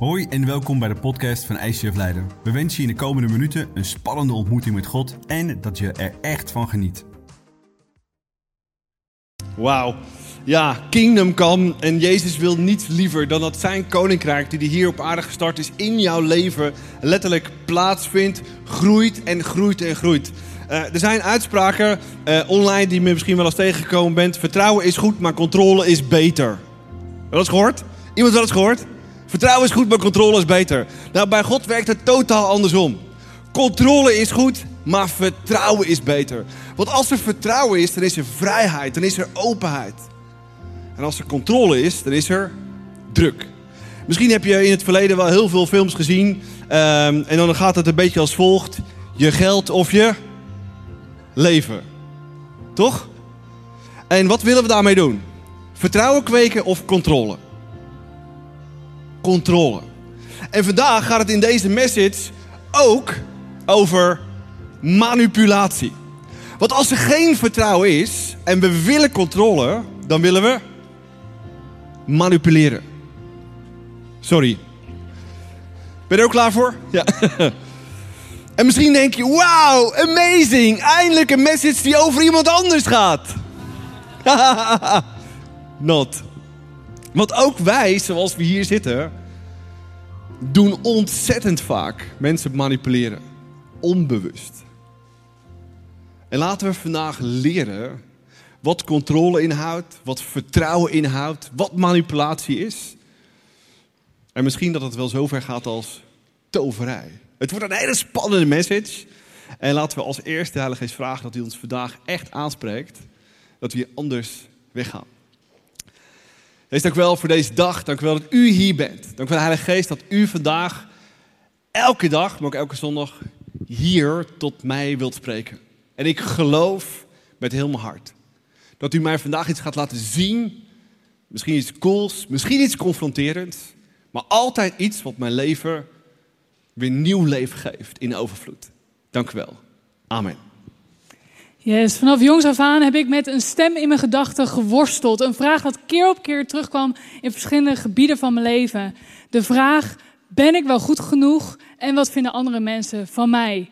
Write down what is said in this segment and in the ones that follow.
Hoi en welkom bij de podcast van ICF Leiden. We wensen je in de komende minuten een spannende ontmoeting met God en dat je er echt van geniet. Wauw. Ja, kingdom come. En Jezus wil niets liever dan dat zijn koninkrijk, die hier op aarde gestart is, in jouw leven letterlijk plaatsvindt, groeit en groeit en groeit. Uh, er zijn uitspraken uh, online die je misschien wel eens tegengekomen bent. Vertrouwen is goed, maar controle is beter. Wel eens gehoord? Iemand wel eens gehoord? Vertrouwen is goed, maar controle is beter. Nou, bij God werkt het totaal andersom. Controle is goed, maar vertrouwen is beter. Want als er vertrouwen is, dan is er vrijheid, dan is er openheid. En als er controle is, dan is er druk. Misschien heb je in het verleden wel heel veel films gezien. Um, en dan gaat het een beetje als volgt: je geld of je leven. Toch? En wat willen we daarmee doen? Vertrouwen kweken of controle? Controle. En vandaag gaat het in deze message ook over manipulatie. Want als er geen vertrouwen is en we willen controle, dan willen we manipuleren. Sorry. Ben je er ook klaar voor? Ja. en misschien denk je, wauw, amazing. Eindelijk een message die over iemand anders gaat. Not. Want ook wij, zoals we hier zitten, doen ontzettend vaak mensen manipuleren. Onbewust. En laten we vandaag leren wat controle inhoudt, wat vertrouwen inhoudt, wat manipulatie is. En misschien dat het wel zover gaat als toverij. Het wordt een hele spannende message. En laten we als eerste de Heilige vragen dat hij ons vandaag echt aanspreekt. Dat we hier anders weggaan. Wees dank wel voor deze dag. Dank wel dat u hier bent. Dank wel de Heilige Geest dat u vandaag elke dag, maar ook elke zondag, hier tot mij wilt spreken. En ik geloof met heel mijn hart dat u mij vandaag iets gaat laten zien. Misschien iets cools, misschien iets confronterends. Maar altijd iets wat mijn leven weer nieuw leven geeft in overvloed. Dank u wel. Amen. Yes, vanaf jongs af aan heb ik met een stem in mijn gedachten geworsteld. Een vraag dat keer op keer terugkwam in verschillende gebieden van mijn leven. De vraag, ben ik wel goed genoeg en wat vinden andere mensen van mij?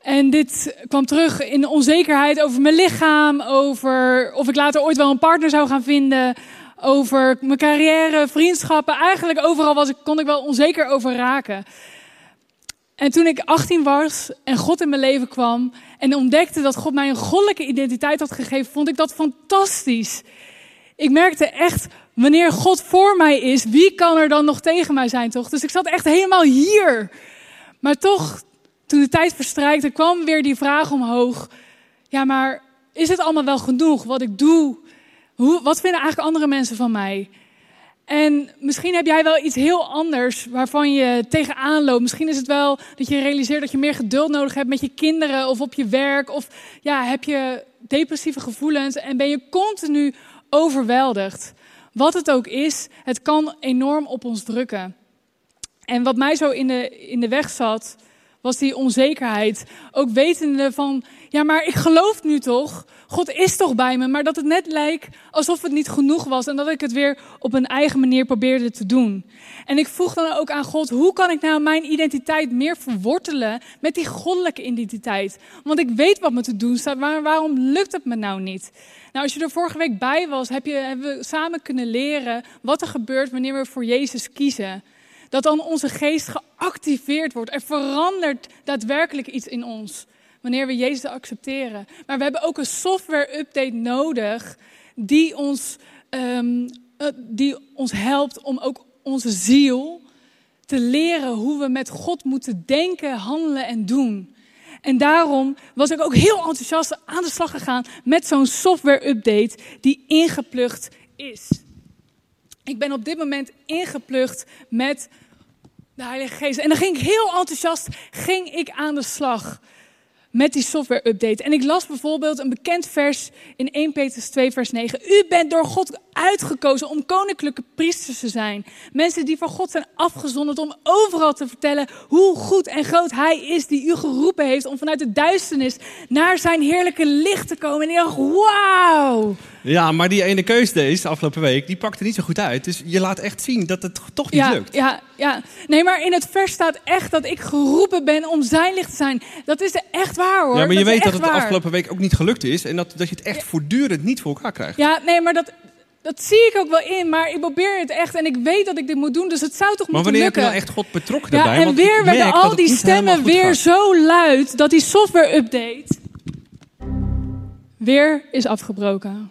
En dit kwam terug in onzekerheid over mijn lichaam, over of ik later ooit wel een partner zou gaan vinden, over mijn carrière, vriendschappen. Eigenlijk overal was ik, kon ik wel onzeker over raken. En toen ik 18 was en God in mijn leven kwam en ontdekte dat God mij een goddelijke identiteit had gegeven, vond ik dat fantastisch. Ik merkte echt, wanneer God voor mij is, wie kan er dan nog tegen mij zijn, toch? Dus ik zat echt helemaal hier. Maar toch, toen de tijd verstrijkte, kwam weer die vraag omhoog. Ja, maar is het allemaal wel genoeg wat ik doe? Hoe, wat vinden eigenlijk andere mensen van mij? En misschien heb jij wel iets heel anders waarvan je tegenaan loopt. Misschien is het wel dat je realiseert dat je meer geduld nodig hebt met je kinderen of op je werk. Of ja, heb je depressieve gevoelens en ben je continu overweldigd. Wat het ook is, het kan enorm op ons drukken. En wat mij zo in de, in de weg zat, was die onzekerheid. Ook wetende van, ja, maar ik geloof nu toch. God is toch bij me. Maar dat het net lijkt alsof het niet genoeg was. En dat ik het weer op een eigen manier probeerde te doen. En ik vroeg dan ook aan God, hoe kan ik nou mijn identiteit meer verwortelen met die goddelijke identiteit? Want ik weet wat me te doen staat, maar waarom lukt het me nou niet? Nou, als je er vorige week bij was, heb je, hebben we samen kunnen leren wat er gebeurt wanneer we voor Jezus kiezen dat dan onze geest geactiveerd wordt. Er verandert daadwerkelijk iets in ons wanneer we Jezus accepteren. Maar we hebben ook een software-update nodig die ons, um, die ons helpt om ook onze ziel te leren hoe we met God moeten denken, handelen en doen. En daarom was ik ook heel enthousiast aan de slag gegaan met zo'n software-update die ingeplucht is. Ik ben op dit moment ingeplucht met de Heilige Geest. En dan ging ik heel enthousiast ging ik aan de slag met die software update. En ik las bijvoorbeeld een bekend vers in 1 Petrus 2 vers 9. U bent door God uitgekozen om koninklijke priesters te zijn. Mensen die van God zijn afgezonderd om overal te vertellen hoe goed en groot Hij is die u geroepen heeft om vanuit de duisternis naar zijn heerlijke licht te komen. En ik dacht, wauw. Ja, maar die ene keus deze afgelopen week, die pakte niet zo goed uit. Dus je laat echt zien dat het toch niet ja, lukt. Ja, ja. Nee, maar in het vers staat echt dat ik geroepen ben om zijn licht te zijn. Dat is echt waar hoor. Ja, maar je weet dat het de afgelopen week ook niet gelukt is. En dat, dat je het echt voortdurend niet voor elkaar krijgt. Ja, nee, maar dat, dat zie ik ook wel in. Maar ik probeer het echt en ik weet dat ik dit moet doen. Dus het zou toch Maar moeten wanneer heb je lukken. nou echt God betrokken ja, daarbij? en Want ik weer werden al die stemmen weer gaat. zo luid dat die software update weer is afgebroken.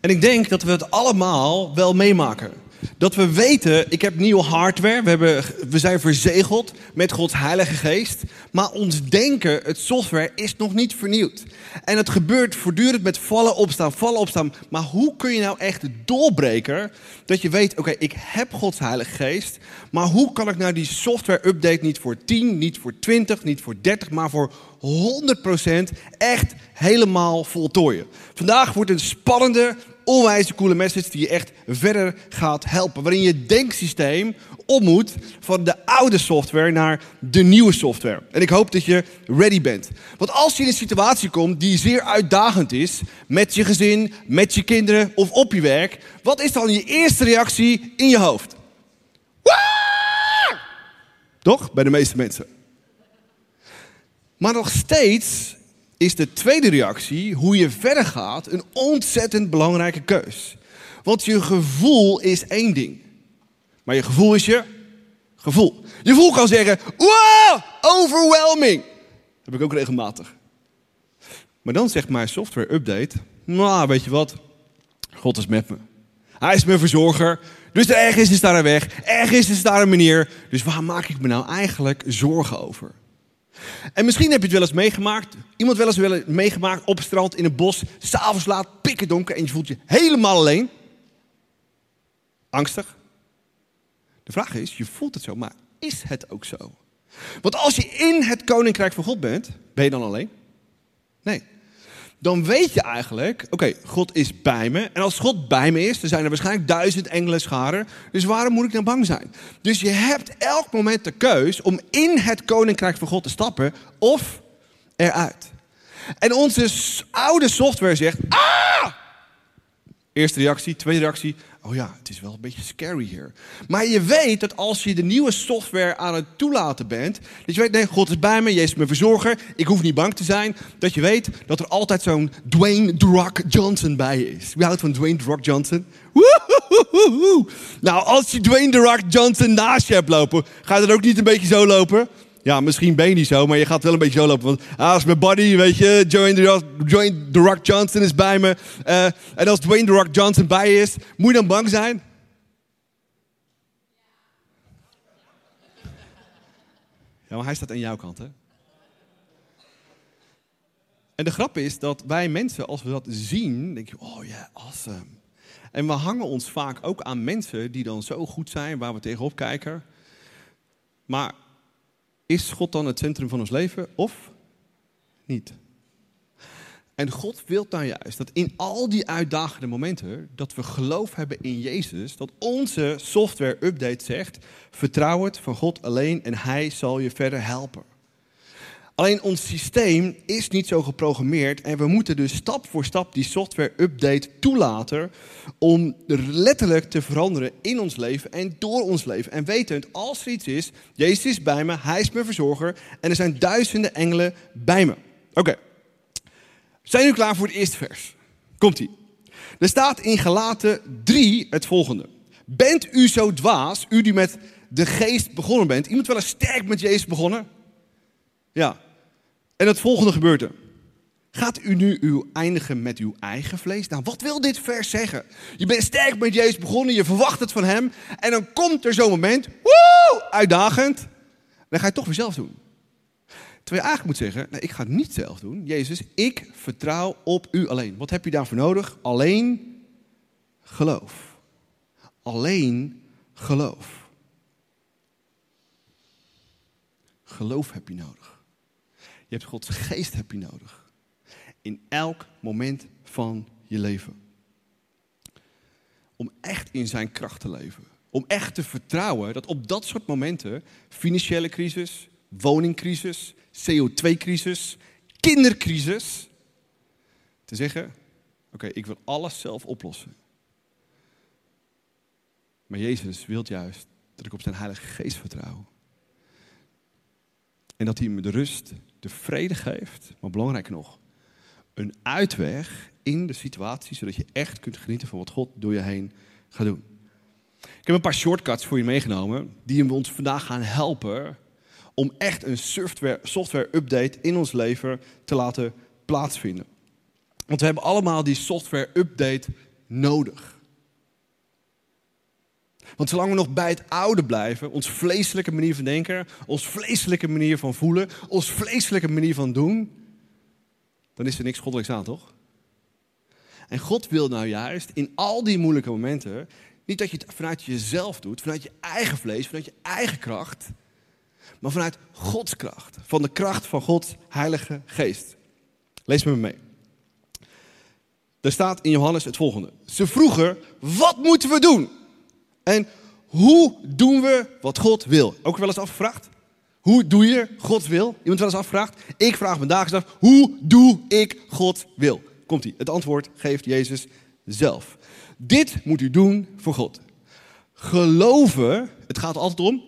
En ik denk dat we het allemaal wel meemaken. Dat we weten, ik heb nieuwe hardware, we, hebben, we zijn verzegeld met Gods Heilige Geest. Maar ons denken, het software, is nog niet vernieuwd. En het gebeurt voortdurend met vallen, opstaan, vallen, opstaan. Maar hoe kun je nou echt doorbreken dat je weet, oké, ik heb Gods Heilige Geest. Maar hoe kan ik nou die software update niet voor 10, niet voor 20, niet voor 30, maar voor 100% echt helemaal voltooien. Vandaag wordt een spannende, onwijs coole message die je echt verder gaat helpen. Waarin je denksysteem om moet van de oude software naar de nieuwe software. En ik hoop dat je ready bent. Want als je in een situatie komt die zeer uitdagend is, met je gezin, met je kinderen of op je werk, wat is dan je eerste reactie in je hoofd? Toch? Bij de meeste mensen. Maar nog steeds is de tweede reactie, hoe je verder gaat, een ontzettend belangrijke keus. Want je gevoel is één ding. Maar je gevoel is je gevoel. Je gevoel kan zeggen, wow, overwhelming. Dat heb ik ook regelmatig. Maar dan zegt mijn software update, nou weet je wat, God is met me. Hij is mijn verzorger. Dus ergens is daar een weg, ergens is daar een manier. Dus waar maak ik me nou eigenlijk zorgen over? En misschien heb je het wel eens meegemaakt. Iemand wel eens meegemaakt op het strand in een bos. S'avonds laat, pikken donker en je voelt je helemaal alleen. Angstig. De vraag is, je voelt het zo, maar is het ook zo? Want als je in het koninkrijk van God bent, ben je dan alleen? Nee. Dan weet je eigenlijk, oké, God is bij me. En als God bij me is, dan zijn er waarschijnlijk duizend engelen scharen. Dus waarom moet ik dan bang zijn? Dus je hebt elk moment de keus om in het koninkrijk van God te stappen of eruit. En onze oude software zegt, ah! Eerste reactie, tweede reactie. Oh ja, het is wel een beetje scary hier. Maar je weet dat als je de nieuwe software aan het toelaten bent. Dat je weet, nee, God is bij me, Jezus is mijn verzorger. Ik hoef niet bang te zijn. Dat je weet dat er altijd zo'n Dwayne The Rock Johnson bij is. Wie houdt van Dwayne The Johnson? Woehoehoehoe. Nou, als je Dwayne The Johnson naast je hebt lopen, ga je dan ook niet een beetje zo lopen? Ja, misschien ben je niet zo, maar je gaat wel een beetje zo lopen. Want ah, als mijn buddy, weet je, Dwayne The Rock, Johnson is bij me. eh, en als Dwayne The Rock Johnson bij is, moet je dan bang zijn? Ja, maar hij staat aan jouw kant, hè? En de grap is dat wij mensen, als we dat zien, denk je, oh ja, awesome. En we hangen ons vaak ook aan mensen die dan zo goed zijn, waar we tegenop kijken. Maar is God dan het centrum van ons leven of niet? En God wil dan juist dat in al die uitdagende momenten, dat we geloof hebben in Jezus, dat onze software update zegt, vertrouw het van God alleen en Hij zal je verder helpen. Alleen ons systeem is niet zo geprogrammeerd en we moeten dus stap voor stap die software update toelaten om letterlijk te veranderen in ons leven en door ons leven. En wetend, als er iets is, Jezus is bij me, Hij is mijn verzorger en er zijn duizenden engelen bij me. Oké, zijn jullie klaar voor het eerste vers? Komt-ie. Er staat in Galaten 3 het volgende. Bent u zo dwaas, u die met de geest begonnen bent. Iemand wel eens sterk met Jezus begonnen? Ja. En het volgende gebeurt er. Gaat u nu uw eindigen met uw eigen vlees? Nou, wat wil dit vers zeggen? Je bent sterk met Jezus begonnen, je verwacht het van hem. En dan komt er zo'n moment, woe, uitdagend. Dan ga je het toch weer zelf doen. Terwijl je eigenlijk moet zeggen, nee, ik ga het niet zelf doen. Jezus, ik vertrouw op u alleen. Wat heb je daarvoor nodig? Alleen geloof. Alleen geloof. Geloof heb je nodig. Je hebt Gods geest heb je nodig. In elk moment van je leven. Om echt in zijn kracht te leven. Om echt te vertrouwen dat op dat soort momenten, financiële crisis, woningcrisis, CO2-crisis, kindercrisis, te zeggen, oké, ik wil alles zelf oplossen. Maar Jezus wil juist Dat ik op zijn Heilige Geest vertrouw. En dat hij me de rust, de vrede geeft, maar belangrijker nog, een uitweg in de situatie, zodat je echt kunt genieten van wat God door je heen gaat doen. Ik heb een paar shortcuts voor je meegenomen, die ons vandaag gaan helpen om echt een software, software update in ons leven te laten plaatsvinden. Want we hebben allemaal die software update nodig. Want zolang we nog bij het oude blijven, ons vleeselijke manier van denken, ons vleeselijke manier van voelen, ons vleeselijke manier van doen, dan is er niks goddelijks aan, toch? En God wil nou juist in al die moeilijke momenten, niet dat je het vanuit jezelf doet, vanuit je eigen vlees, vanuit je eigen kracht, maar vanuit Gods kracht, van de kracht van Gods Heilige Geest. Lees met me mee. Er staat in Johannes het volgende. Ze vroegen, wat moeten we doen? En hoe doen we wat God wil? Ook wel eens afgevraagd? Hoe doe je Gods wil? Iemand wel eens afgevraagd? Ik vraag me dagelijks af, hoe doe ik Gods wil? Komt ie. Het antwoord geeft Jezus zelf. Dit moet u doen voor God. Geloven, het gaat altijd om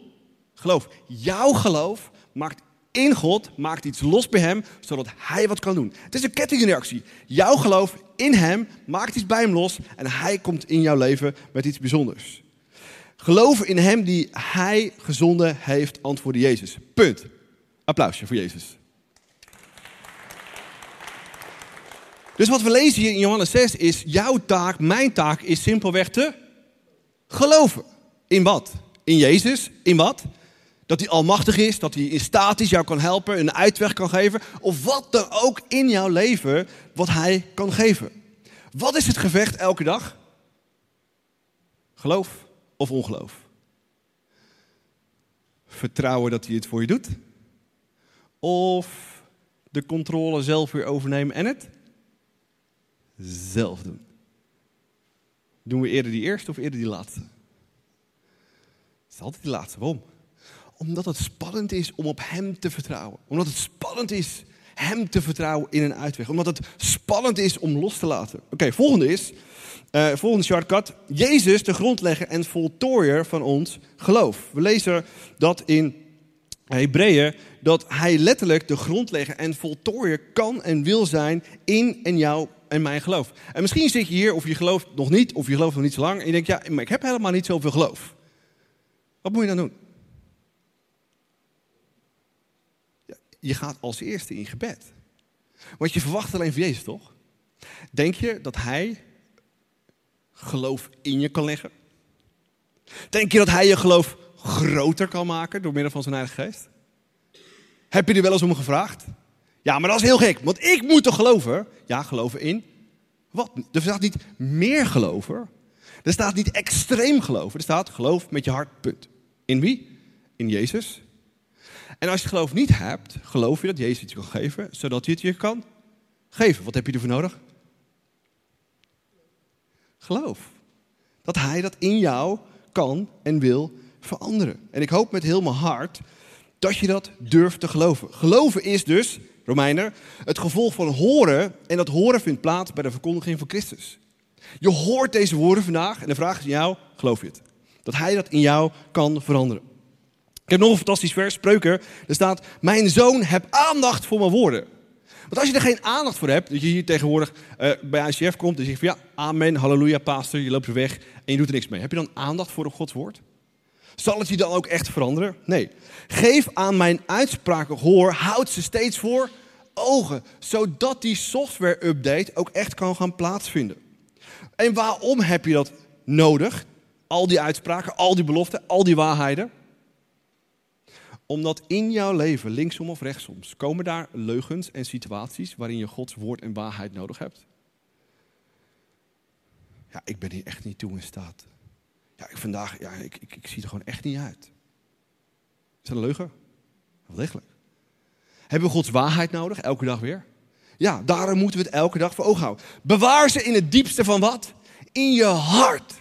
geloof. Jouw geloof maakt in God, maakt iets los bij Hem, zodat Hij wat kan doen. Het is een kettingreactie. Jouw geloof in Hem maakt iets bij Hem los en Hij komt in jouw leven met iets bijzonders. Geloven in Hem die Hij gezonden heeft, antwoordde Jezus. Punt. Applausje voor Jezus. Dus wat we lezen hier in Johannes 6 is, jouw taak, mijn taak is simpelweg te geloven. In wat? In Jezus. In wat? Dat hij almachtig is, dat hij in staat is, jou kan helpen, een uitweg kan geven. Of wat dan ook in jouw leven wat hij kan geven. Wat is het gevecht elke dag? Geloof of ongeloof? Vertrouwen dat hij het voor je doet? Of de controle zelf weer overnemen en het zelf doen? Doen we eerder die eerste of eerder die laatste? Het is altijd die laatste. Waarom? Omdat het spannend is om op Hem te vertrouwen. Omdat het spannend is Hem te vertrouwen in een uitweg. Omdat het spannend is om los te laten. Oké, volgende is, uh, volgende shortcut. Jezus, de grondlegger en voltooier van ons geloof. We lezen dat in Hebreeën, dat Hij letterlijk de grondlegger en voltooier kan en wil zijn in en jou en mijn geloof. En misschien zit je hier of je gelooft nog niet, of je gelooft nog niet zo lang. En je denkt, ja, maar ik heb helemaal niet zoveel geloof. Wat moet je dan doen? Je gaat als eerste in gebed. Want je verwacht alleen van Jezus, toch? Denk je dat Hij geloof in je kan leggen? Denk je dat Hij je geloof groter kan maken door middel van zijn Heilige Geest? Heb je er wel eens om gevraagd? Ja, maar dat is heel gek, want ik moet toch geloven? Ja, geloven in wat? Er staat niet meer geloven. Er staat niet extreem geloven. Er staat geloof met je hart, punt. In wie? In Jezus en als je het geloof niet hebt, geloof je dat Jezus het je kan geven, zodat hij het je kan geven. Wat heb je ervoor nodig? Geloof. Dat hij dat in jou kan en wil veranderen. En ik hoop met heel mijn hart dat je dat durft te geloven. Geloven is dus, Romeiner, het gevolg van horen. En dat horen vindt plaats bij de verkondiging van Christus. Je hoort deze woorden vandaag en de vraag is aan jou, geloof je het? Dat hij dat in jou kan veranderen. Ik heb nog een fantastisch vers, spreuken. Er staat, mijn zoon, heb aandacht voor mijn woorden. Want als je er geen aandacht voor hebt, dat je hier tegenwoordig uh, bij ICF komt en zegt van ja, amen, halleluja, pastor, je loopt er weg en je doet er niks mee. Heb je dan aandacht voor Gods woord? Zal het je dan ook echt veranderen? Nee. Geef aan mijn uitspraken gehoor, houd ze steeds voor ogen, zodat die software-update ook echt kan gaan plaatsvinden. En waarom heb je dat nodig? Al die uitspraken, al die beloften, al die waarheden omdat in jouw leven, linksom of rechtsom, komen daar leugens en situaties waarin je Gods woord en waarheid nodig hebt. Ja, ik ben hier echt niet toe in staat. Ja, ik vandaag, ja, ik, ik, ik zie er gewoon echt niet uit. Is dat een leugen? Wel degelijk. Hebben we Gods waarheid nodig, elke dag weer? Ja, daarom moeten we het elke dag voor ogen houden. Bewaar ze in het diepste van wat? In je hart.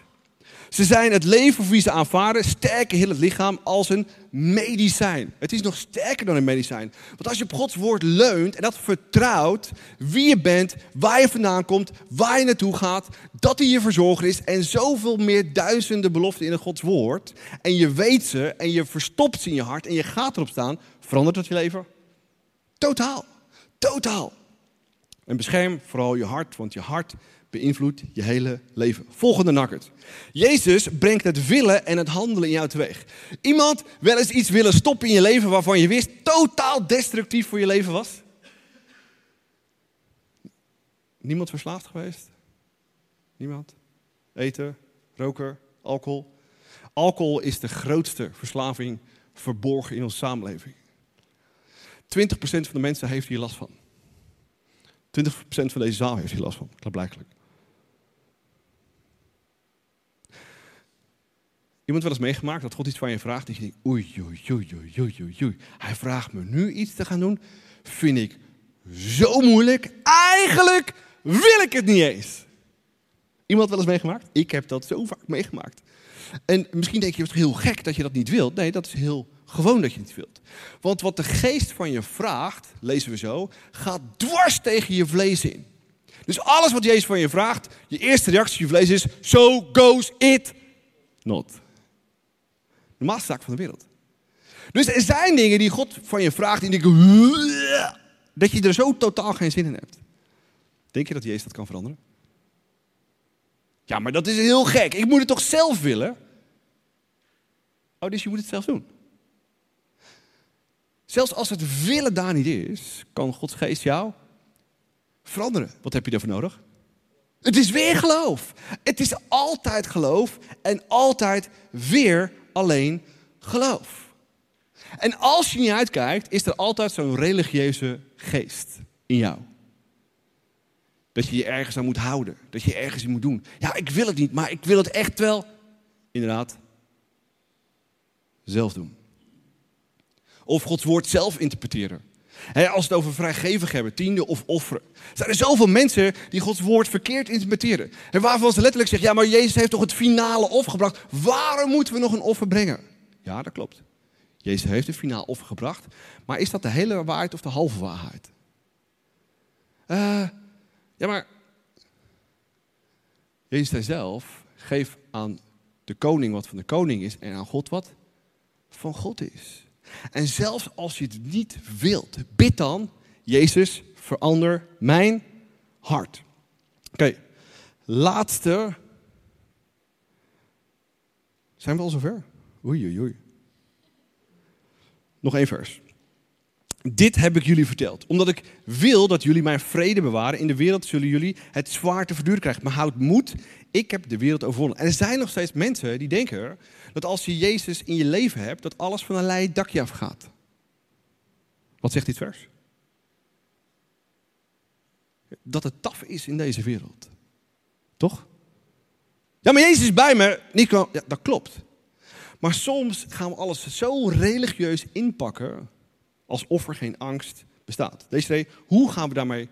Ze zijn het leven voor wie ze aanvaarden, sterker heel het lichaam als een medicijn. Het is nog sterker dan een medicijn. Want als je op Gods woord leunt en dat vertrouwt, wie je bent, waar je vandaan komt, waar je naartoe gaat, dat hij je verzorger is en zoveel meer duizenden beloften in het Gods woord, en je weet ze en je verstopt ze in je hart en je gaat erop staan, verandert dat je leven? Totaal. Totaal. En bescherm vooral je hart, want je hart beïnvloedt je hele leven. Volgende nakkert. Jezus brengt het willen en het handelen in jou teweeg. Iemand wel eens iets willen stoppen in je leven waarvan je wist totaal destructief voor je leven was? Niemand verslaafd geweest? Niemand? Eten, roken, alcohol? Alcohol is de grootste verslaving verborgen in onze samenleving. 20% van de mensen heeft hier last van. 20% van deze zaal heeft hier last van, klaarblijkelijk. Iemand wel eens meegemaakt dat God iets van je vraagt. En je denkt, oei, oei, oei, oei, oei, oei. Hij vraagt me nu iets te gaan doen. Vind ik zo moeilijk. Eigenlijk wil ik het niet eens. Iemand wel eens meegemaakt? Ik heb dat zo vaak meegemaakt. En misschien denk je, het heel gek dat je dat niet wilt. Nee, dat is heel gewoon dat je het wilt. Want wat de geest van je vraagt, lezen we zo, gaat dwars tegen je vlees in. Dus alles wat Jezus van je vraagt, je eerste reactie je vlees is, so goes it not. De zaak van de wereld. Dus er zijn dingen die God van je vraagt en die denken, dat je er zo totaal geen zin in hebt. Denk je dat Jezus dat kan veranderen? Ja, maar dat is heel gek. Ik moet het toch zelf willen? Oh, dus je moet het zelf doen. Zelfs als het willen daar niet is, kan Gods geest jou veranderen. Wat heb je daarvoor nodig? Het is weer geloof. Het is altijd geloof en altijd weer alleen geloof. En als je niet uitkijkt, is er altijd zo'n religieuze geest in jou. Dat je je ergens aan moet houden. Dat je ergens in moet doen. Ja, ik wil het niet, maar ik wil het echt wel. Inderdaad, zelf doen. Of Gods woord zelf interpreteren. Als we het over vrijgevig hebben, tiende of offeren. Zijn er zoveel mensen die Gods woord verkeerd interpreteren. En waarvan ze letterlijk zeggen, ja maar Jezus heeft toch het finale offer gebracht. Waarom moeten we nog een offer brengen? Ja, dat klopt. Jezus heeft het finale offer gebracht. Maar is dat de hele waarheid of de halve waarheid? Uh, ja, maar Jezus zelf, geef aan de koning wat van de koning is en aan God wat van God is. En zelfs als je het niet wilt, bid dan, Jezus, verander mijn hart. Oké, laatste. Zijn we al zover? Oei, oei, oei. Nog één vers. Dit heb ik jullie verteld, omdat ik wil dat jullie mijn vrede bewaren. In de wereld zullen jullie het zwaar te verduren krijgen. Maar houd moed, ik heb de wereld overwonnen. En er zijn nog steeds mensen die denken dat als je Jezus in je leven hebt, dat alles van een leien dakje afgaat. Wat zegt dit vers? Dat het taf is in deze wereld. Toch? Ja, maar Jezus is bij me. Nico, ja, dat klopt. Maar soms gaan we alles zo religieus inpakken alsof er geen angst bestaat. Deze twee, hoe gaan we daarmee?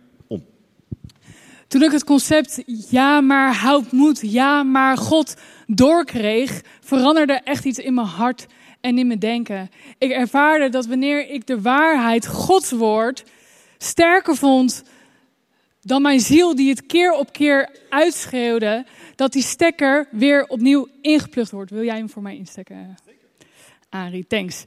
Toen ik het concept ja maar houd moed, ja maar God doorkreeg, veranderde echt iets in mijn hart en in mijn denken. Ik ervaarde dat wanneer ik de waarheid, Gods woord, sterker vond dan mijn ziel die het keer op keer uitschreeuwde, dat die stekker weer opnieuw ingeplucht wordt. Wil jij hem voor mij instekken? Arie, thanks.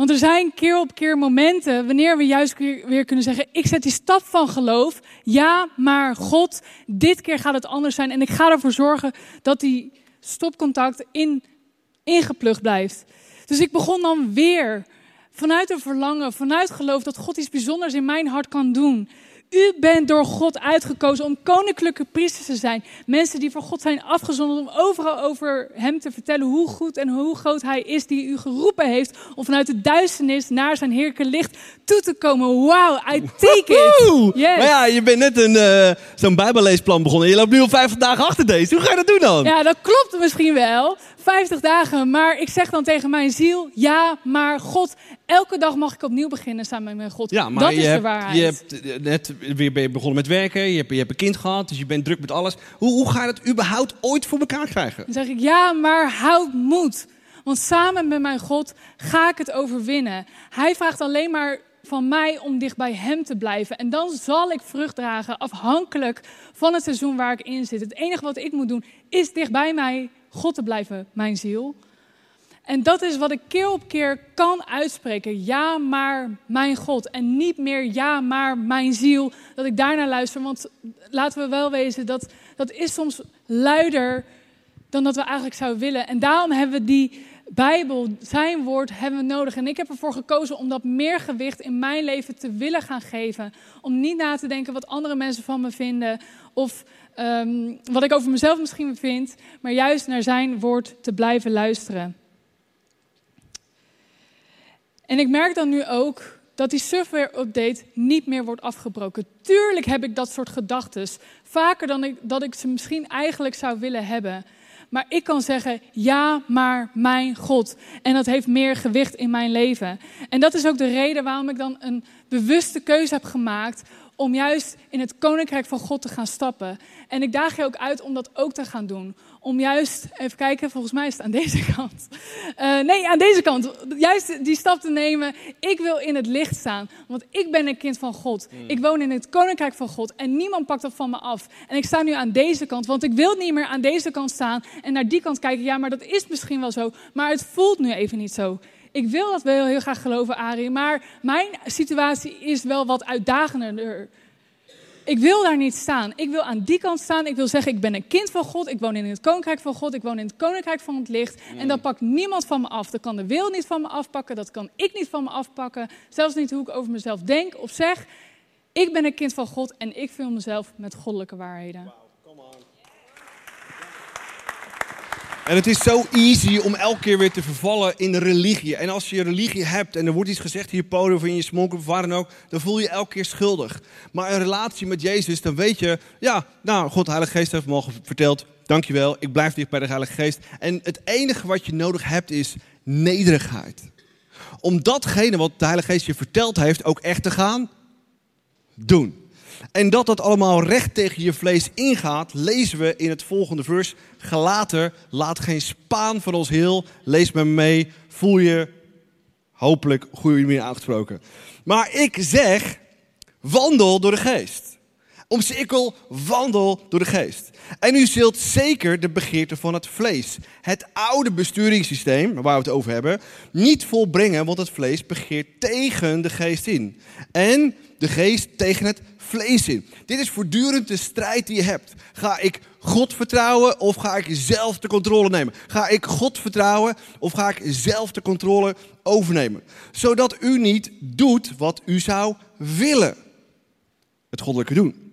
Want er zijn keer op keer momenten wanneer we juist weer kunnen zeggen: Ik zet die stap van geloof. Ja, maar God, dit keer gaat het anders zijn. En ik ga ervoor zorgen dat die stopcontact in, ingeplucht blijft. Dus ik begon dan weer vanuit een verlangen, vanuit geloof dat God iets bijzonders in mijn hart kan doen. U bent door God uitgekozen om koninklijke priesters te zijn. Mensen die voor God zijn afgezonderd om overal over Hem te vertellen hoe goed en hoe groot Hij is die u geroepen heeft om vanuit de duisternis naar zijn heerlijke licht toe te komen. Wow, I take it. Yes. Maar ja, je bent net een, uh, zo'n bijbelleesplan begonnen. Je loopt nu al 50 dagen achter deze. Hoe ga je dat doen dan? Ja, dat klopt misschien wel. 50 dagen, maar ik zeg dan tegen mijn ziel, ja, maar God, elke dag mag ik opnieuw beginnen samen met mijn God. Ja, maar dat je, is de hebt, waarheid. je hebt eh, net weer ben je begonnen met werken, je hebt, je hebt een kind gehad, dus je bent druk met alles. Hoe, hoe ga je dat überhaupt ooit voor elkaar krijgen? Dan zeg ik, ja, maar houd moed. Want samen met mijn God ga ik het overwinnen. Hij vraagt alleen maar van mij om dicht bij hem te blijven. En dan zal ik vrucht dragen, afhankelijk van het seizoen waar ik in zit. Het enige wat ik moet doen, is dicht bij mij God te blijven, mijn ziel. En dat is wat ik keer op keer kan uitspreken. Ja, maar mijn God. En niet meer ja, maar mijn ziel. Dat ik daarnaar luister. Want laten we wel wezen, dat, dat is soms luider dan dat we eigenlijk zouden willen. En daarom hebben we die Bijbel, zijn woord, hebben we nodig. En ik heb ervoor gekozen om dat meer gewicht in mijn leven te willen gaan geven. Om niet na te denken wat andere mensen van me vinden. Of ehm, wat ik over mezelf misschien vind. Maar juist naar zijn woord te blijven luisteren. En ik merk dan nu ook dat die software-update niet meer wordt afgebroken. Tuurlijk heb ik dat soort gedachten. Vaker dan ik, dat ik ze misschien eigenlijk zou willen hebben. Maar ik kan zeggen, ja, maar mijn God. En dat heeft meer gewicht in mijn leven. En dat is ook de reden waarom ik dan een bewuste keuze heb gemaakt om juist in het koninkrijk van God te gaan stappen. En ik daag je ook uit om dat ook te gaan doen. Om juist, even kijken, volgens mij is het aan deze kant. Uh, nee, aan deze kant. Juist die stap te nemen. Ik wil in het licht staan. Want ik ben een kind van God. Ik woon in het koninkrijk van God. En niemand pakt dat van me af. En ik sta nu aan deze kant. Want ik wil niet meer aan deze kant staan. En naar die kant kijken. Ja, maar dat is misschien wel zo. Maar het voelt nu even niet zo. Ik wil dat wel heel graag geloven, Arie, maar mijn situatie is wel wat uitdagender. Ik wil daar niet staan. Ik wil aan die kant staan. Ik wil zeggen, ik ben een kind van God. Ik woon in het koninkrijk van God. Ik woon in het koninkrijk van het licht. En dat pakt niemand van me af. Dat kan de wil niet van me afpakken. Dat kan ik niet van me afpakken. Zelfs niet hoe ik over mezelf denk of zeg. Ik ben een kind van God en ik vul mezelf met goddelijke waarheden. En het is zo easy om elke keer weer te vervallen in de religie. En als je religie hebt en er wordt iets gezegd in je podium of in je smoke of waar dan ook, dan voel je je elke keer schuldig. Maar een relatie met Jezus, dan weet je, ja, nou, God, de Heilige Geest heeft me al verteld, dankjewel, ik blijf dicht bij de Heilige Geest. En het enige wat je nodig hebt is nederigheid. Om datgene wat de Heilige Geest je verteld heeft ook echt te gaan doen. En dat dat allemaal recht tegen je vlees ingaat, lezen we in het volgende vers. Gelater, laat geen spaan van ons heel. Lees me mee, voel je hopelijk goede manier aangesproken. Maar ik zeg, wandel door de geest. Omcirkel, wandel door de geest. En u zult zeker de begeerte van het vlees, het oude besturingssysteem, waar we het over hebben, niet volbrengen, want het vlees begeert tegen de geest in. En de geest tegen het vlees in. Dit is voortdurend de strijd die je hebt. Ga ik God vertrouwen of ga ik zelf de controle nemen? Ga ik God vertrouwen of ga ik zelf de controle overnemen? Zodat u niet doet wat u zou willen. Het goddelijke doen.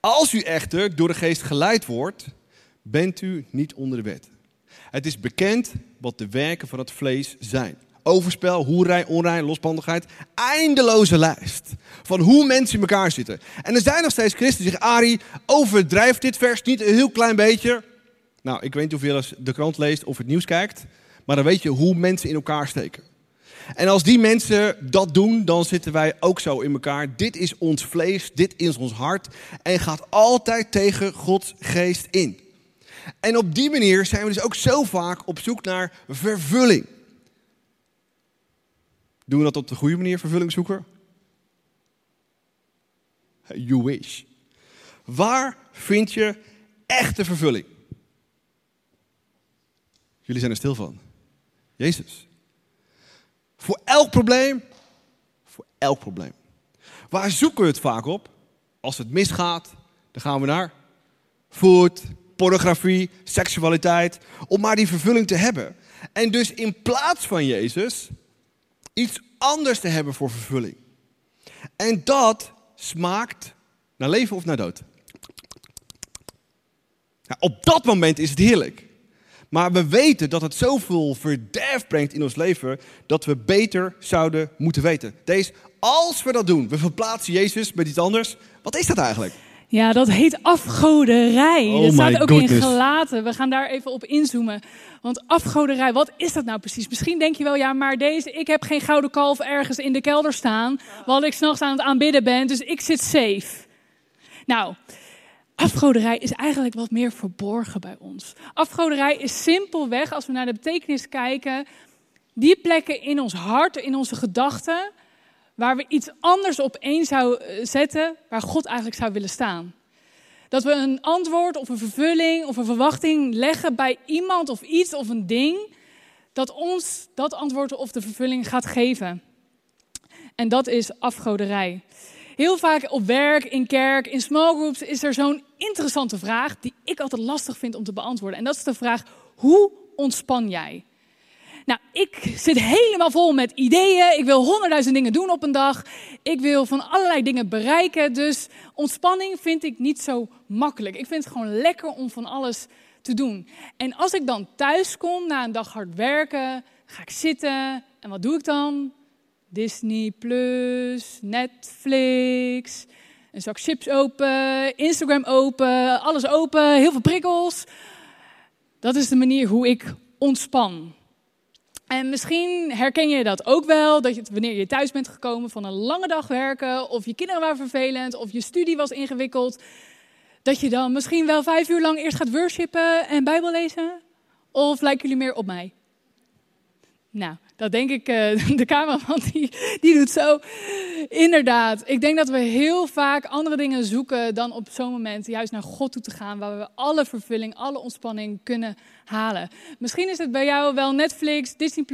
Als u echter door de geest geleid wordt, bent u niet onder de wet. Het is bekend wat de werken van het vlees zijn. Overspel, hoerij, onrein, losbandigheid. Eindeloze lijst van hoe mensen in elkaar zitten. En er zijn nog steeds christenen die zeggen, Ari, overdrijf dit vers niet een heel klein beetje. Nou, ik weet niet hoeveel als de krant leest of het nieuws kijkt. Maar dan weet je hoe mensen in elkaar steken. En als die mensen dat doen, dan zitten wij ook zo in elkaar. Dit is ons vlees, dit is ons hart. En gaat altijd tegen Gods geest in. En op die manier zijn we dus ook zo vaak op zoek naar vervulling. Doen we dat op de goede manier, vervulling zoeken? You wish. Waar vind je echte vervulling? Jullie zijn er stil van. Jezus. Voor elk probleem, voor elk probleem. Waar zoeken we het vaak op? Als het misgaat, dan gaan we naar food, pornografie, seksualiteit, om maar die vervulling te hebben. En dus in plaats van Jezus iets anders te hebben voor vervulling. En dat smaakt naar leven of naar dood. Op dat moment is het heerlijk. Maar we weten dat het zoveel verderf brengt in ons leven dat we beter zouden moeten weten. Deze, als we dat doen, we verplaatsen Jezus met iets anders. Wat is dat eigenlijk? Ja, dat heet afgoderij. Oh dat staat ook in gelaten. We gaan daar even op inzoomen. Want afgoderij, wat is dat nou precies? Misschien denk je wel, ja, maar deze, ik heb geen gouden kalf ergens in de kelder staan. Wat ik s'nachts aan het aanbidden ben, dus ik zit safe. Nou, afgoderij is eigenlijk wat meer verborgen bij ons. Afgoderij is simpelweg, als we naar de betekenis kijken, die plekken in ons hart, in onze gedachten, waar we iets anders op één zouden zetten, waar God eigenlijk zou willen staan. Dat we een antwoord of een vervulling of een verwachting leggen bij iemand of iets of een ding, dat ons dat antwoord of de vervulling gaat geven. En dat is afgoderij. Heel vaak op werk, in kerk, in small groups is er zo'n interessante vraag die ik altijd lastig vind om te beantwoorden. En dat is de vraag: hoe ontspan jij? Nou, ik zit helemaal vol met ideeën. Ik wil honderdduizend dingen doen op een dag. Ik wil van allerlei dingen bereiken. Dus ontspanning vind ik niet zo makkelijk. Ik vind het gewoon lekker om van alles te doen. En als ik dan thuis kom na een dag hard werken, ga ik zitten. En wat doe ik dan? Disney Plus, Netflix, een zak chips open, Instagram open, alles open, heel veel prikkels. Dat is de manier hoe ik ontspan. En misschien herken je dat ook wel, dat je, wanneer je thuis bent gekomen van een lange dag werken, of je kinderen waren vervelend, of je studie was ingewikkeld, dat je dan misschien wel vijf uur lang eerst gaat worshipen en Bijbel lezen? Of lijken jullie meer op mij? Nou, dat denk ik, uh, de cameraman die, die doet zo. Inderdaad, ik denk dat we heel vaak andere dingen zoeken dan op zo'n moment juist naar God toe te gaan, waar we alle vervulling, alle ontspanning kunnen halen. Misschien is het bij jou wel Netflix, Disney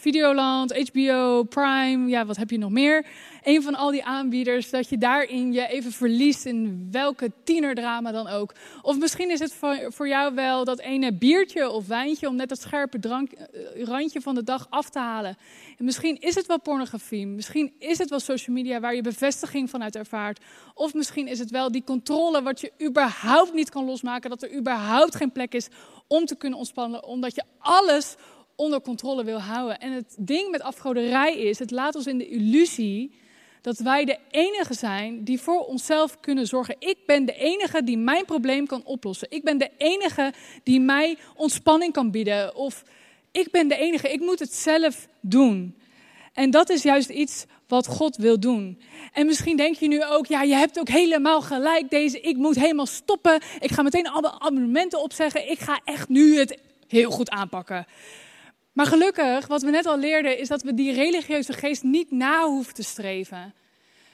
Videoland, HBO, Prime, ja, wat heb je nog meer? Een van al die aanbieders, dat je daarin je even verliest in welke tienerdrama dan ook. Of misschien is het voor, jou wel dat ene biertje of wijntje om net dat scherpe drank, uh, randje van de dag af te halen. En misschien is het wel pornografie, misschien is het wel social media waar je bevestiging vanuit ervaart. Of misschien is het wel die controle wat je überhaupt niet kan losmaken, dat er überhaupt geen plek is om te kunnen ontspannen, omdat je alles onder controle wil houden. En het ding met afgoderij is, het laat ons in de illusie dat wij de enige zijn die voor onszelf kunnen zorgen. Ik ben de enige die mijn probleem kan oplossen. Ik ben de enige die mij ontspanning kan bieden. Of ik ben de enige, ik moet het zelf doen. En dat is juist iets wat God wil doen. En misschien denk je nu ook, ja, je hebt ook helemaal gelijk deze, ik moet helemaal stoppen. Ik ga meteen alle abonnementen opzeggen. Ik ga echt nu het heel goed aanpakken. Maar gelukkig, wat we net al leerden, is dat we die religieuze geest niet na hoeven te streven.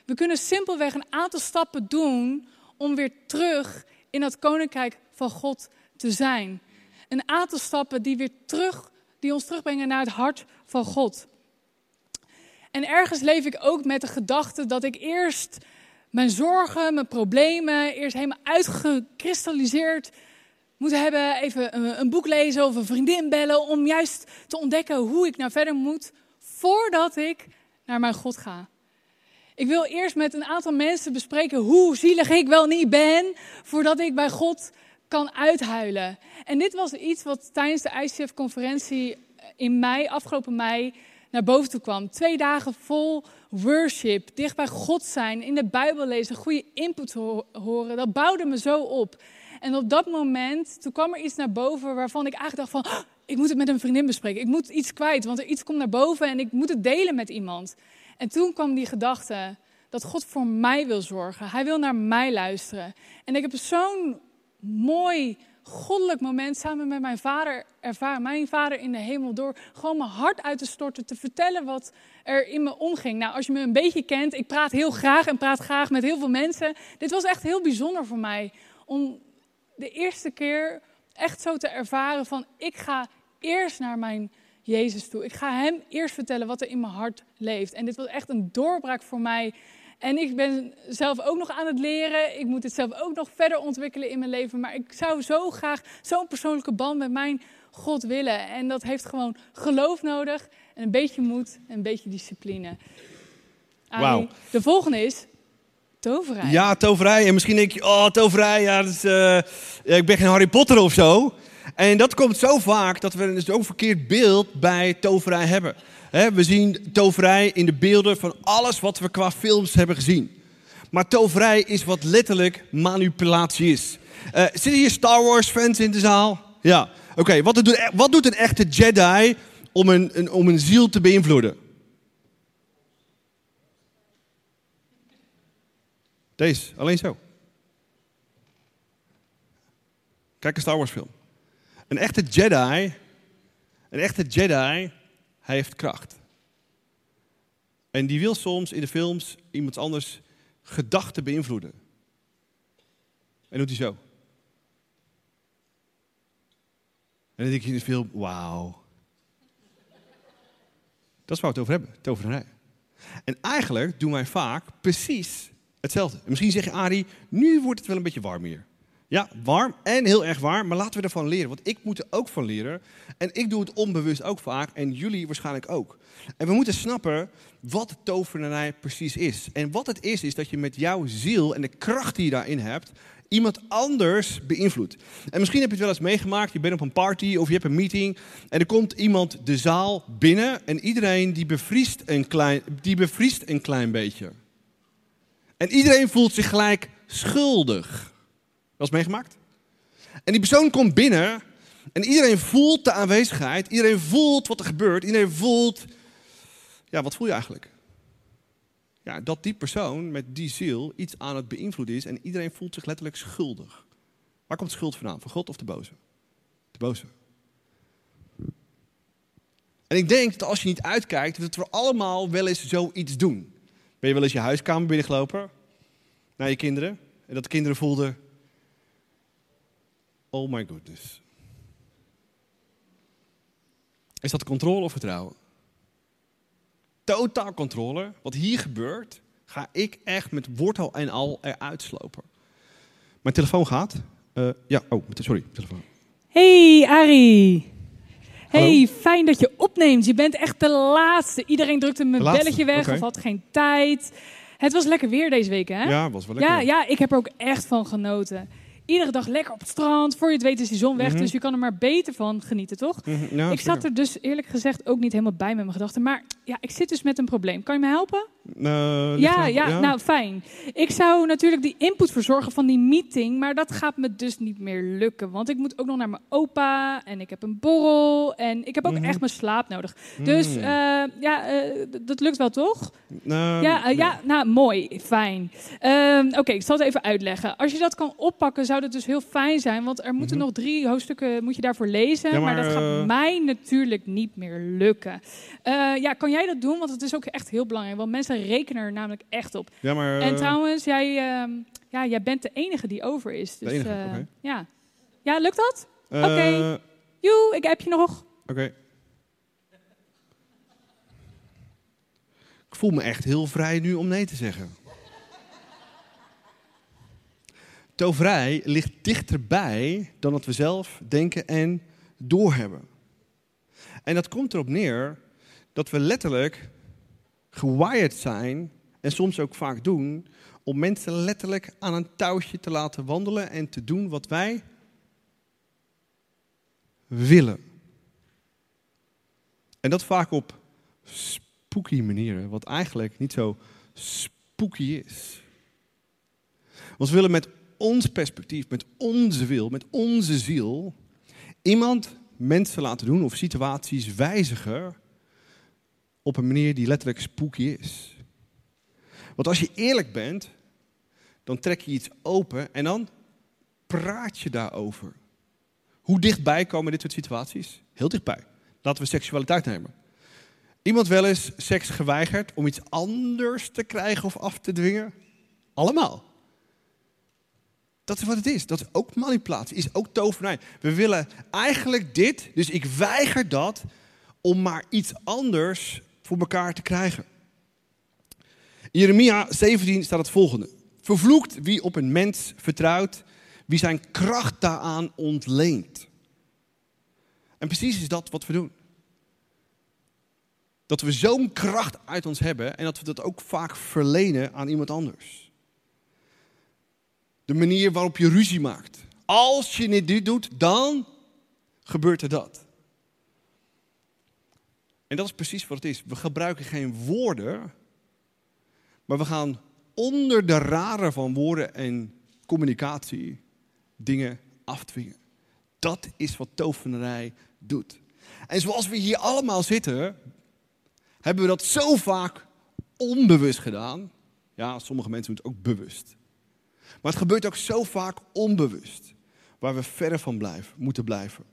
We kunnen simpelweg een aantal stappen doen om weer terug in dat koninkrijk van God te zijn. Een aantal stappen die weer terug, die ons terugbrengen naar het hart van God. En ergens leef ik ook met de gedachte dat ik eerst mijn zorgen, mijn problemen, eerst helemaal uitgekristalliseerd moet hebben. Even een, een boek lezen of een vriendin bellen om juist te ontdekken hoe ik nou verder moet voordat ik naar mijn God ga. Ik wil eerst met een aantal mensen bespreken hoe zielig ik wel niet ben, voordat ik bij God kan uithuilen. En dit was iets wat tijdens de ICF-conferentie in mei, afgelopen mei, naar boven toe kwam. Twee dagen vol worship, dicht bij God zijn, in de Bijbel lezen, goede input horen. Dat bouwde me zo op. En op dat moment, toen kwam er iets naar boven waarvan ik eigenlijk dacht van, oh, ik moet het met een vriendin bespreken. Ik moet iets kwijt, want er iets komt naar boven en ik moet het delen met iemand. En toen kwam die gedachte dat God voor mij wil zorgen. Hij wil naar mij luisteren. En ik heb zo'n mooi goddelijk moment samen met mijn vader ervaren. Mijn vader in de hemel door gewoon mijn hart uit te storten. Te vertellen wat er in me omging. Nou, als je me een beetje kent. Ik praat heel graag en praat graag met heel veel mensen. Dit was echt heel bijzonder voor mij. Om de eerste keer echt zo te ervaren van ik ga eerst naar mijn Jezus toe. Ik ga hem eerst vertellen wat er in mijn hart leeft. En dit was echt een doorbraak voor mij. En ik ben zelf ook nog aan het leren. Ik moet het zelf ook nog verder ontwikkelen in mijn leven. Maar ik zou zo graag zo'n persoonlijke band met mijn God willen. En dat heeft gewoon geloof nodig. En een beetje moed en een beetje discipline. Wauw. De volgende is toverij. Ja, toverij. En misschien denk je, oh, toverij, ja, is, uh, ik ben geen Harry Potter of zo. En dat komt zo vaak dat we dus ook een verkeerd beeld bij toverij hebben. He, we zien toverij in de beelden van alles wat we qua films hebben gezien. Maar toverij is wat letterlijk manipulatie is. Uh, zitten hier Star Wars fans in de zaal? Ja. Oké, wat, doet, wat doet een echte Jedi om een, een, om een ziel te beïnvloeden? Deze, alleen zo. Kijk een Star Wars film. Een echte Jedi, een echte Jedi, hij heeft kracht. En die wil soms in de films iemand anders gedachten beïnvloeden. En doet hij zo. En dan denk je in de film, wauw. Dat is waar we het over hebben, toverij. En eigenlijk doen wij vaak precies hetzelfde. En misschien zeg je, Ari, nu wordt het wel een beetje warm hier. Ja, warm en heel erg warm, maar laten we ervan leren. Want ik moet er ook van leren. En ik doe het onbewust ook vaak. En jullie waarschijnlijk ook. En we moeten snappen wat tovenarij precies is. En wat het is, is dat je met jouw ziel en de kracht die je daarin hebt, iemand anders beïnvloedt. En misschien heb je het wel eens meegemaakt. Je bent op een party of je hebt een meeting. En er komt iemand de zaal binnen. En iedereen die bevriest een klein, die bevriest een klein beetje. En iedereen voelt zich gelijk schuldig. Was meegemaakt? En die persoon komt binnen en iedereen voelt de aanwezigheid, iedereen voelt wat er gebeurt, iedereen voelt, ja, wat voel je eigenlijk? Ja, dat die persoon met die ziel iets aan het beïnvloeden is en iedereen voelt zich letterlijk schuldig. Waar komt schuld vandaan? Van God of de boze? De boze. En ik denk dat als je niet uitkijkt, dat we allemaal wel eens zoiets doen. Ben je wel eens je huiskamer binnengelopen naar je kinderen en dat de kinderen voelden, Oh my goodness. Is dat controle of vertrouwen? Totaal controle. Wat hier gebeurt, ga ik echt met wortel en al eruit slopen. Mijn telefoon gaat. Uh, ja, oh, sorry, telefoon. Hey Ari. Hey, fijn dat je opneemt. Je bent echt de laatste. Iedereen drukte mijn belletje weg of had geen tijd. Het was lekker weer deze week, hè? Ja, was wel lekker. Ja, ja, ik heb er ook echt van genoten iedere dag lekker op het strand. Voor je het weet is die zon weg. Mhm. Dus je kan er maar beter van genieten, toch? Mhm, ik zat er dus eerlijk gezegd ook niet helemaal bij met mijn gedachten. Maar ja, ik zit dus met een probleem. Kan je me helpen? Uh, ja, ja, nou fijn. Ik zou natuurlijk die input verzorgen van die meeting. Maar dat gaat me dus niet meer lukken. Want ik moet ook nog naar mijn opa. En ik heb een borrel. En ik heb ook mhm. echt mijn slaap nodig. Dus uh, ja, uh, dat lukt wel, toch? ja, ja, nou mooi. Fijn. Ehm, oké, ik zal het even uitleggen. Als je dat kan oppakken, zou dat dus heel fijn zijn. Want er moeten mhm. nog drie hoofdstukken moet je daarvoor lezen. maar, maar, dat gaat uh... mij natuurlijk niet meer lukken. Uh, ja, kan jij dat doen? Want het is ook echt heel belangrijk. Want mensen rekenen er namelijk echt op. Ja, maar, En trouwens, jij, uh, ja, jij bent de enige die over is. Dus, enige, okay. ja. ja, lukt dat? Oké. Okay. Joe, ik heb je nog. Oké. Okay. Ik voel me echt heel vrij nu om nee te zeggen. Toverij ligt dichterbij dan dat we zelf denken en doorhebben. En dat komt erop neer dat we letterlijk gewired zijn en soms ook vaak doen om mensen letterlijk aan een touwtje te laten wandelen en te doen wat wij willen. En dat vaak op spooky manieren, wat eigenlijk niet zo spooky is. Want we willen met ons perspectief, met onze wil, met onze ziel, iemand mensen laten doen of situaties wijzigen op een manier die letterlijk spooky is. Want als je eerlijk bent, dan trek je iets open en dan praat je daarover. Hoe dichtbij komen dit soort situaties? Heel dichtbij. Laten we seksualiteit nemen. Iemand wel eens seks geweigerd om iets anders te krijgen of af te dwingen? Allemaal. Dat is wat het is. Dat is ook manipulatie, is ook tovenarij. We willen eigenlijk dit, dus ik weiger dat om maar iets anders voor elkaar te krijgen. In Jeremia 17 staat het volgende. Vervloekt wie op een mens vertrouwt, wie zijn kracht daaraan ontleent. En precies is dat wat we doen. Dat we zo'n kracht uit ons hebben en dat we dat ook vaak verlenen aan iemand anders. De manier waarop je ruzie maakt. Als je dit doet, dan gebeurt er dat. En dat is precies wat het is. We gebruiken geen woorden, maar we gaan onder de radar van woorden en communicatie dingen afdwingen. Dat is wat tovenarij doet. En zoals we hier allemaal zitten, hebben we dat zo vaak onbewust gedaan. Ja, sommige mensen doen het ook bewust. Maar het gebeurt ook zo vaak onbewust, waar we verre van blijven, moeten blijven.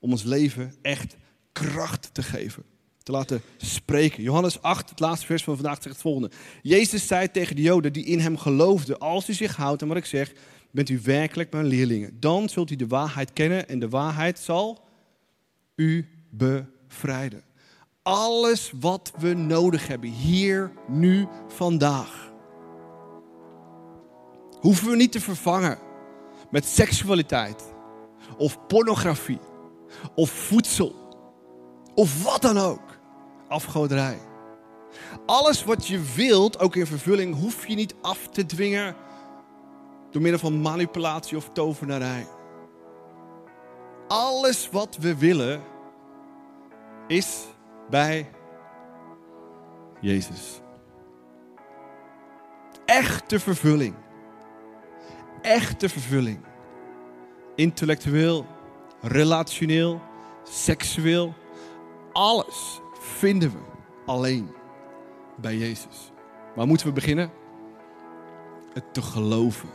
Om ons leven echt kracht te geven, te laten spreken. Johannes 8, het laatste vers van vandaag, zegt het volgende. Jezus zei tegen de Joden die in hem geloofden, als u zich houdt aan wat ik zeg, bent u werkelijk mijn leerlingen. Dan zult u de waarheid kennen en de waarheid zal u bevrijden. Alles wat we nodig hebben, hier, nu, vandaag. Hoeven we niet te vervangen met seksualiteit, of pornografie, of voedsel, of wat dan ook. Afgoderij. Alles wat je wilt, ook in vervulling, hoef je niet af te dwingen door middel van manipulatie of tovenarij. Alles wat we willen is bij Jezus. Echte vervulling. Echte vervulling. Intellectueel, relationeel, seksueel. Alles vinden we alleen bij Jezus. Waar moeten we beginnen? Het te geloven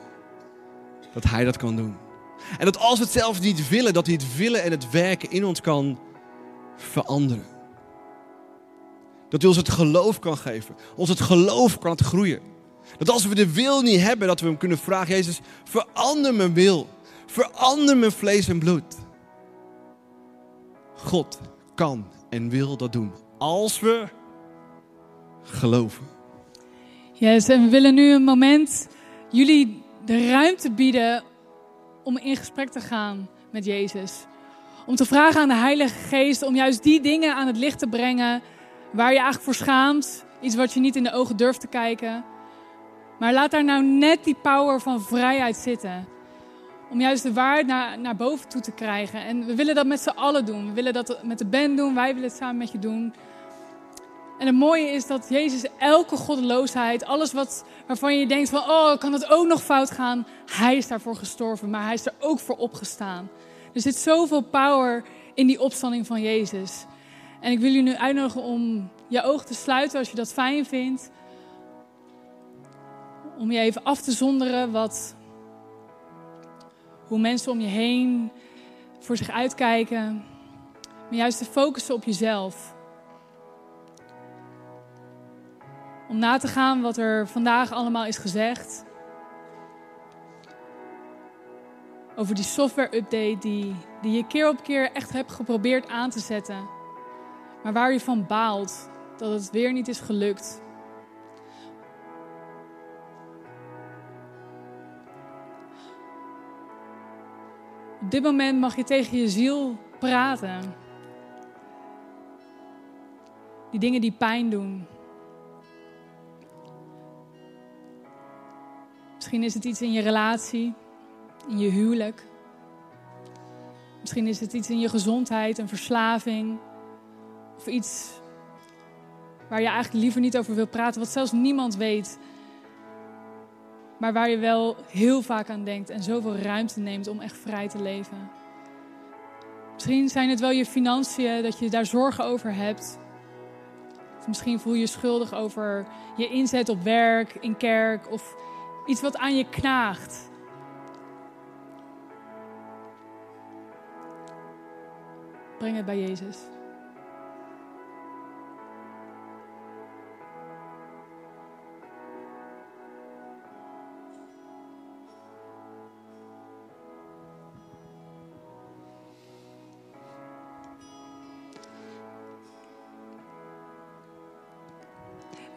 dat Hij dat kan doen. En dat als we het zelfs niet willen, dat Hij het willen en het werken in ons kan veranderen. Dat Hij ons het geloof kan geven. Ons het geloof kan het groeien. Dat als we de wil niet hebben, dat we Hem kunnen vragen, Jezus, verander mijn wil. Verander mijn vlees en bloed. God kan en wil dat doen. Als we geloven. Yes, en we willen nu een moment jullie de ruimte bieden om in gesprek te gaan met Jezus. Om te vragen aan de Heilige Geest om juist die dingen aan het licht te brengen waar je eigenlijk voor schaamt. Iets wat je niet in de ogen durft te kijken. Maar laat daar nou net die power van vrijheid zitten. Om juist de waarheid naar, naar boven toe te krijgen. En we willen dat met z'n allen doen. We willen dat met de band doen. Wij willen het samen met je doen. En het mooie is dat Jezus elke goddeloosheid, alles wat, waarvan je denkt van, oh, kan het ook nog fout gaan? Hij is daarvoor gestorven, maar hij is er ook voor opgestaan. Er zit zoveel power in die opstanding van Jezus. En ik wil je nu uitnodigen om je ogen te sluiten als je dat fijn vindt. Om je even af te zonderen wat, hoe mensen om je heen voor zich uitkijken. Maar juist te focussen op jezelf. Om na te gaan wat er vandaag allemaal is gezegd. Over die software-update die, die je keer op keer echt hebt geprobeerd aan te zetten. Maar waar je van baalt dat het weer niet is gelukt. Op dit moment mag je tegen je ziel praten. Die dingen die pijn doen. Misschien is het iets in je relatie, in je huwelijk. Misschien is het iets in je gezondheid, een verslaving. Of iets waar je eigenlijk liever niet over wil praten, wat zelfs niemand weet. Maar waar je wel heel vaak aan denkt en zoveel ruimte neemt om echt vrij te leven. Misschien zijn het wel je financiën, dat je daar zorgen over hebt. Of misschien voel je je schuldig over je inzet op werk, in kerk of Iets wat aan je knaagt. Breng het bij Jezus.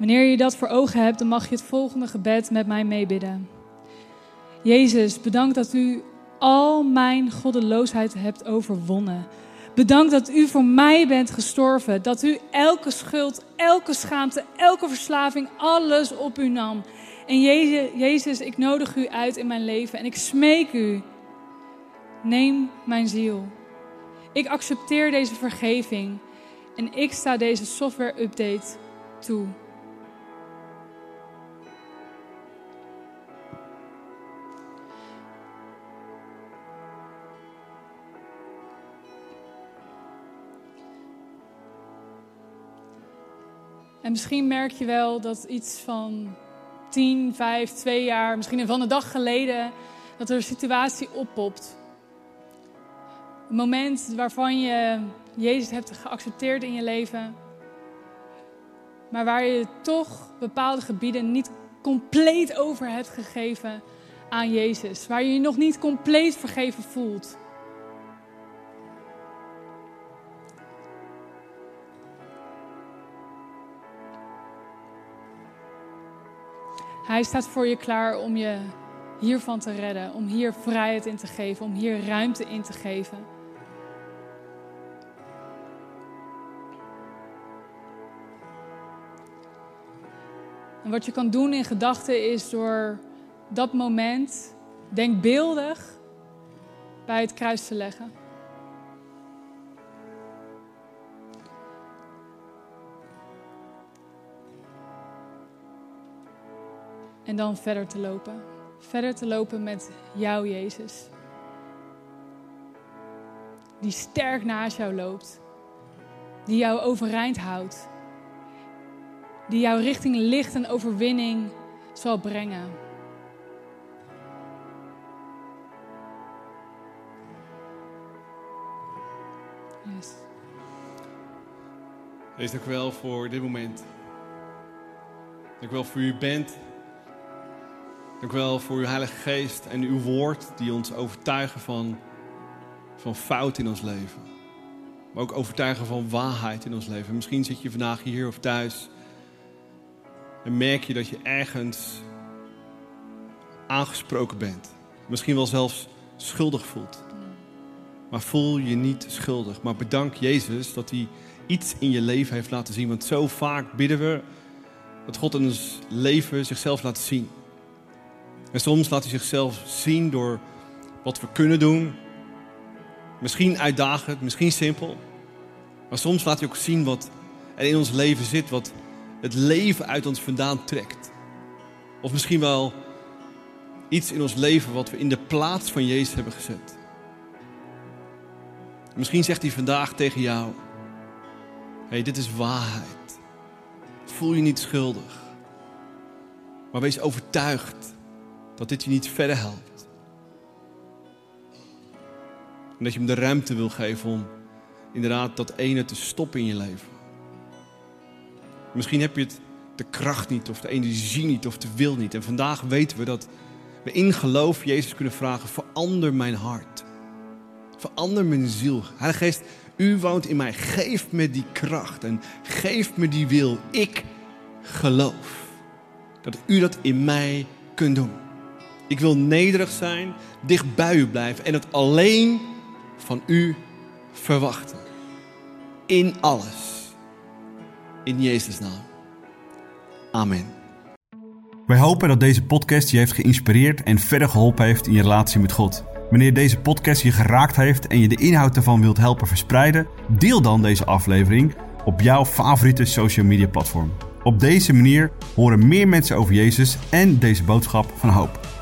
Wanneer je dat voor ogen hebt, dan mag je het volgende gebed met mij meebidden. Jezus, bedankt dat u al mijn goddeloosheid hebt overwonnen. Bedankt dat u voor mij bent gestorven. Dat u elke schuld, elke schaamte, elke verslaving, alles op u nam. En Jezus, ik nodig u uit in mijn leven en ik smeek u. Neem mijn ziel. Ik accepteer deze vergeving en ik sta deze software-update toe. En misschien merk je wel dat iets van 10, 5, 2 jaar, misschien van een dag geleden, dat er een situatie oppopt. Een moment waarvan je Jezus hebt geaccepteerd in je leven, maar waar je toch bepaalde gebieden niet compleet over hebt gegeven aan Jezus. Waar je je nog niet compleet vergeven voelt. Hij staat voor je klaar om je hiervan te redden, om hier vrijheid in te geven, om hier ruimte in te geven. En wat je kan doen in gedachten is door dat moment denkbeeldig bij het kruis te leggen. En dan verder te lopen. Verder te lopen met jou, Jezus. Die sterk naast jou loopt. Die jou overeind houdt. Die jou richting licht en overwinning zal brengen. Yes. Wees dank wel voor dit moment. Dank u wel voor u bent. Dank u wel voor uw Heilige Geest en uw woord die ons overtuigen van, van fout in ons leven. Maar ook overtuigen van waarheid in ons leven. Misschien zit je vandaag hier of thuis en merk je dat je ergens aangesproken bent. Misschien wel zelfs schuldig voelt. Maar voel je niet schuldig. Maar bedank Jezus dat hij iets in je leven heeft laten zien. Want zo vaak bidden we dat God in ons leven zichzelf laat zien. En soms laat hij zichzelf zien door wat we kunnen doen. Misschien uitdagend, misschien simpel. Maar soms laat hij ook zien wat er in ons leven zit, wat het leven uit ons vandaan trekt. Of misschien wel iets in ons leven wat we in de plaats van Jezus hebben gezet. Misschien zegt hij vandaag tegen jou: hey, dit is waarheid. Voel je niet schuldig. Maar wees overtuigd dat dit je niet verder helpt. En dat je hem de ruimte wil geven om inderdaad dat ene te stoppen in je leven. Misschien heb je het de kracht niet, of de energie niet, of de wil niet. En vandaag weten we dat we in geloof Jezus kunnen vragen: verander mijn hart. Verander mijn ziel. Heilige Geest, u woont in mij. Geef me die kracht en geef me die wil. Ik geloof dat u dat in mij kunt doen. Ik wil nederig zijn, dicht bij u blijven en het alleen van u verwachten. In alles. In Jezus' naam. Amen. Wij hopen dat deze podcast je heeft geïnspireerd en verder geholpen heeft in je relatie met God. Wanneer deze podcast je geraakt heeft en je de inhoud ervan wilt helpen verspreiden, deel dan deze aflevering op jouw favoriete social media platform. Op deze manier horen meer mensen over Jezus en deze boodschap van hoop.